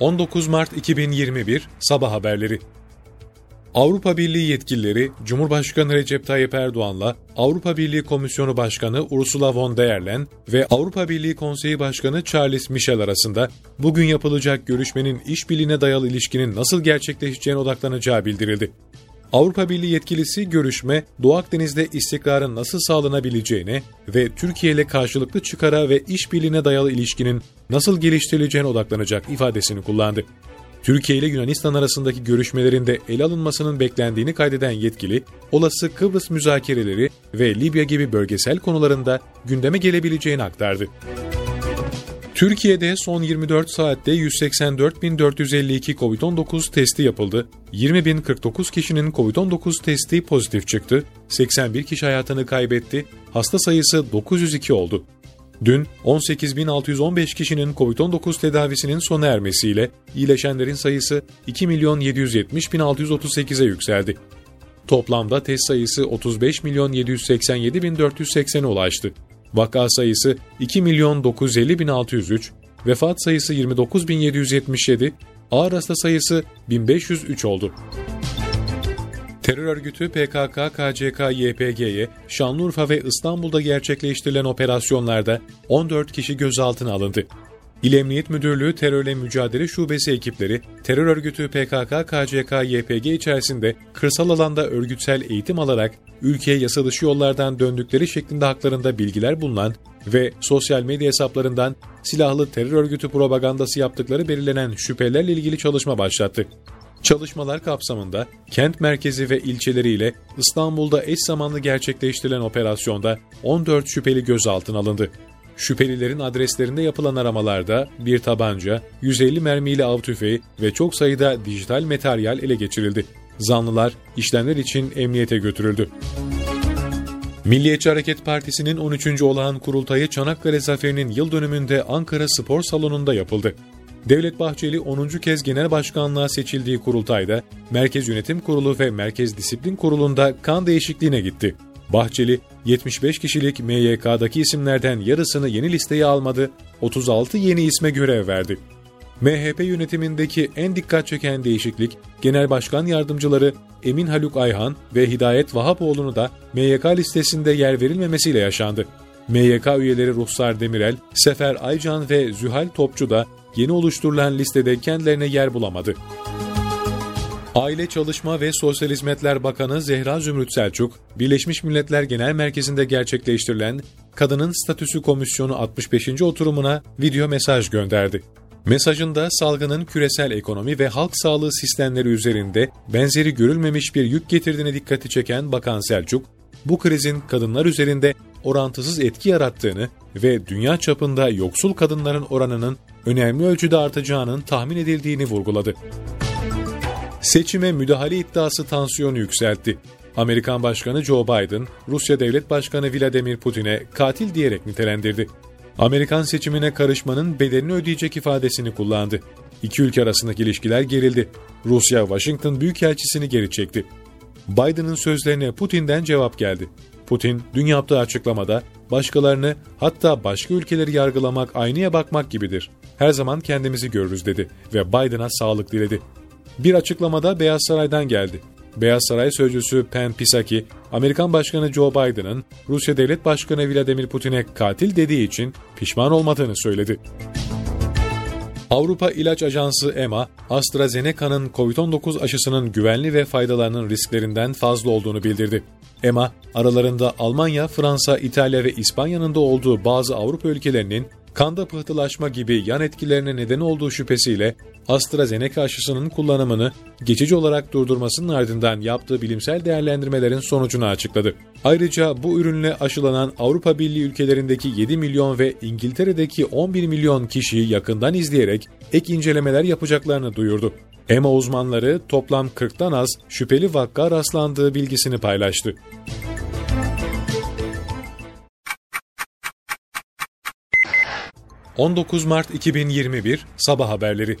19 Mart 2021 Sabah haberleri Avrupa Birliği yetkilileri Cumhurbaşkanı Recep Tayyip Erdoğan'la Avrupa Birliği Komisyonu Başkanı Ursula von der Leyen ve Avrupa Birliği Konseyi Başkanı Charles Michel arasında bugün yapılacak görüşmenin işbirliğine dayalı ilişkinin nasıl gerçekleşeceğine odaklanacağı bildirildi. Avrupa Birliği yetkilisi görüşme, Doğu Akdeniz'de istikrarın nasıl sağlanabileceğine ve Türkiye ile karşılıklı çıkara ve işbirliğine dayalı ilişkinin nasıl geliştirileceğine odaklanacak ifadesini kullandı. Türkiye ile Yunanistan arasındaki görüşmelerinde ele alınmasının beklendiğini kaydeden yetkili, olası Kıbrıs müzakereleri ve Libya gibi bölgesel konularında gündeme gelebileceğini aktardı. Türkiye'de son 24 saatte 184.452 COVID-19 testi yapıldı. 20.049 kişinin COVID-19 testi pozitif çıktı. 81 kişi hayatını kaybetti. Hasta sayısı 902 oldu. Dün 18.615 kişinin COVID-19 tedavisinin sona ermesiyle iyileşenlerin sayısı 2.770.638'e yükseldi. Toplamda test sayısı 35.787.480'e ulaştı. Vaka sayısı 2.950.603, vefat sayısı 29.777, ağır hasta sayısı 1503 oldu. Terör örgütü PKK, KCK, YPG'ye Şanlıurfa ve İstanbul'da gerçekleştirilen operasyonlarda 14 kişi gözaltına alındı. İl Emniyet Müdürlüğü Terörle Mücadele Şubesi ekipleri, terör örgütü PKK, KCK, YPG içerisinde kırsal alanda örgütsel eğitim alarak ülkeye yasa dışı yollardan döndükleri şeklinde haklarında bilgiler bulunan ve sosyal medya hesaplarından silahlı terör örgütü propagandası yaptıkları belirlenen şüphelerle ilgili çalışma başlattı. Çalışmalar kapsamında kent merkezi ve ilçeleriyle İstanbul'da eş zamanlı gerçekleştirilen operasyonda 14 şüpheli gözaltına alındı. Şüphelilerin adreslerinde yapılan aramalarda bir tabanca, 150 mermiyle av tüfeği ve çok sayıda dijital materyal ele geçirildi. Zanlılar işlemler için emniyete götürüldü. Milliyetçi Hareket Partisi'nin 13. olağan kurultayı Çanakkale Zaferi'nin yıl dönümünde Ankara Spor Salonu'nda yapıldı. Devlet Bahçeli 10. kez genel başkanlığa seçildiği kurultayda Merkez Yönetim Kurulu ve Merkez Disiplin Kurulu'nda kan değişikliğine gitti. Bahçeli 75 kişilik MYK'daki isimlerden yarısını yeni listeye almadı, 36 yeni isme görev verdi. MHP yönetimindeki en dikkat çeken değişiklik, Genel Başkan Yardımcıları Emin Haluk Ayhan ve Hidayet Vahapoğlu'nu da MYK listesinde yer verilmemesiyle yaşandı. MYK üyeleri Ruhsar Demirel, Sefer Aycan ve Zühal Topçu da yeni oluşturulan listede kendilerine yer bulamadı. Aile Çalışma ve Sosyal Hizmetler Bakanı Zehra Zümrüt Selçuk, Birleşmiş Milletler Genel Merkezi'nde gerçekleştirilen Kadının Statüsü Komisyonu 65. oturumuna video mesaj gönderdi. Mesajında salgının küresel ekonomi ve halk sağlığı sistemleri üzerinde benzeri görülmemiş bir yük getirdiğine dikkati çeken Bakan Selçuk, bu krizin kadınlar üzerinde orantısız etki yarattığını ve dünya çapında yoksul kadınların oranının önemli ölçüde artacağının tahmin edildiğini vurguladı. Seçime müdahale iddiası tansiyonu yükseltti. Amerikan Başkanı Joe Biden, Rusya Devlet Başkanı Vladimir Putin'e katil diyerek nitelendirdi. Amerikan seçimine karışmanın bedelini ödeyecek ifadesini kullandı. İki ülke arasındaki ilişkiler gerildi. Rusya, Washington Büyükelçisini geri çekti. Biden'ın sözlerine Putin'den cevap geldi. Putin dün yaptığı açıklamada başkalarını hatta başka ülkeleri yargılamak aynaya bakmak gibidir. Her zaman kendimizi görürüz dedi ve Biden'a sağlık diledi. Bir açıklamada Beyaz Saray'dan geldi. Beyaz Saray sözcüsü Pen Psaki, Amerikan Başkanı Joe Biden'ın Rusya Devlet Başkanı Vladimir Putin'e katil dediği için pişman olmadığını söyledi. Avrupa İlaç Ajansı EMA, AstraZeneca'nın COVID-19 aşısının güvenli ve faydalarının risklerinden fazla olduğunu bildirdi. EMA, aralarında Almanya, Fransa, İtalya ve İspanya'nın da olduğu bazı Avrupa ülkelerinin kanda pıhtılaşma gibi yan etkilerine neden olduğu şüphesiyle AstraZeneca aşısının kullanımını geçici olarak durdurmasının ardından yaptığı bilimsel değerlendirmelerin sonucunu açıkladı. Ayrıca bu ürünle aşılanan Avrupa Birliği ülkelerindeki 7 milyon ve İngiltere'deki 11 milyon kişiyi yakından izleyerek ek incelemeler yapacaklarını duyurdu. EMA uzmanları toplam 40'tan az şüpheli vakka rastlandığı bilgisini paylaştı. 19 Mart 2021 Sabah haberleri